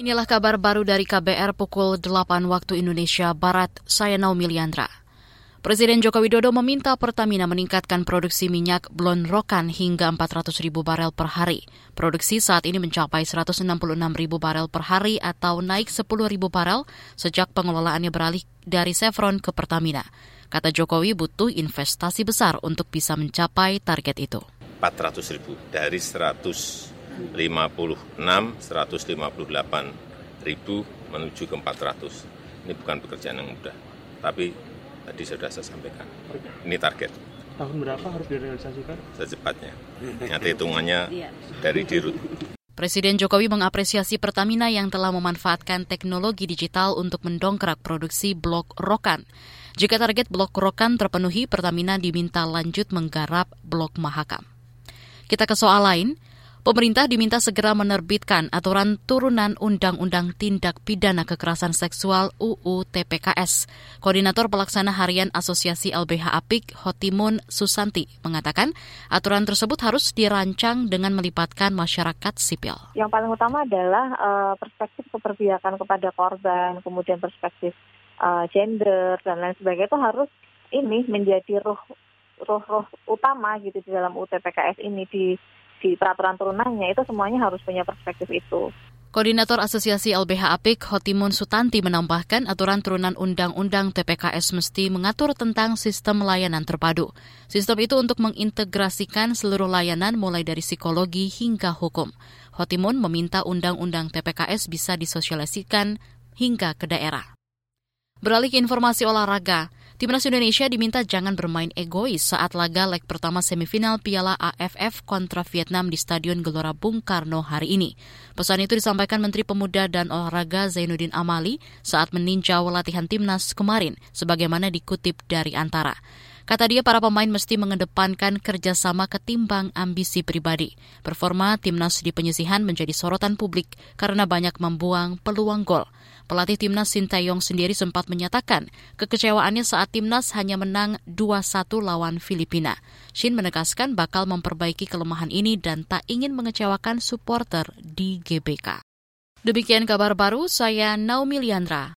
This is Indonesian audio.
Inilah kabar baru dari KBR pukul 8 waktu Indonesia Barat. Saya Naomi Liandra. Presiden Joko Widodo meminta Pertamina meningkatkan produksi minyak blon rokan hingga 400 ribu barel per hari. Produksi saat ini mencapai 166 ribu barel per hari atau naik 10 ribu barel sejak pengelolaannya beralih dari Chevron ke Pertamina. Kata Jokowi butuh investasi besar untuk bisa mencapai target itu. 400 ribu dari 100 56, 158 ribu menuju ke 400. Ini bukan pekerjaan yang mudah, tapi tadi sudah saya sampaikan. Ini target. Tahun berapa harus direalisasikan? Secepatnya. Nanti hitungannya iya. dari dirut. Presiden Jokowi mengapresiasi Pertamina yang telah memanfaatkan teknologi digital untuk mendongkrak produksi blok rokan. Jika target blok rokan terpenuhi, Pertamina diminta lanjut menggarap blok Mahakam. Kita ke soal lain. Pemerintah diminta segera menerbitkan aturan turunan Undang-Undang Tindak Pidana Kekerasan Seksual UU TPKS. Koordinator Pelaksana Harian Asosiasi LBH Apik, Hotimun Susanti, mengatakan aturan tersebut harus dirancang dengan melibatkan masyarakat sipil. Yang paling utama adalah uh, perspektif keperpihakan kepada korban, kemudian perspektif uh, gender dan lain sebagainya itu harus ini menjadi roh roh-roh utama gitu di dalam UTPKS ini di di peraturan turunannya itu semuanya harus punya perspektif itu. Koordinator Asosiasi LBH Apik Hotimun Sutanti menambahkan aturan turunan Undang-Undang TPKS mesti mengatur tentang sistem layanan terpadu. Sistem itu untuk mengintegrasikan seluruh layanan mulai dari psikologi hingga hukum. Hotimun meminta Undang-Undang TPKS bisa disosialisasikan hingga ke daerah. Beralih ke informasi olahraga, Timnas Indonesia diminta jangan bermain egois saat laga leg pertama semifinal Piala AFF kontra Vietnam di Stadion Gelora Bung Karno hari ini. Pesan itu disampaikan Menteri Pemuda dan Olahraga Zainuddin Amali saat meninjau latihan timnas kemarin, sebagaimana dikutip dari Antara. Kata dia, para pemain mesti mengedepankan kerjasama ketimbang ambisi pribadi. Performa timnas di penyisihan menjadi sorotan publik karena banyak membuang peluang gol. Pelatih timnas Sintayong sendiri sempat menyatakan kekecewaannya saat timnas hanya menang 2-1 lawan Filipina. Shin menegaskan bakal memperbaiki kelemahan ini dan tak ingin mengecewakan supporter di GBK. Demikian kabar baru, saya Naomi Liandra.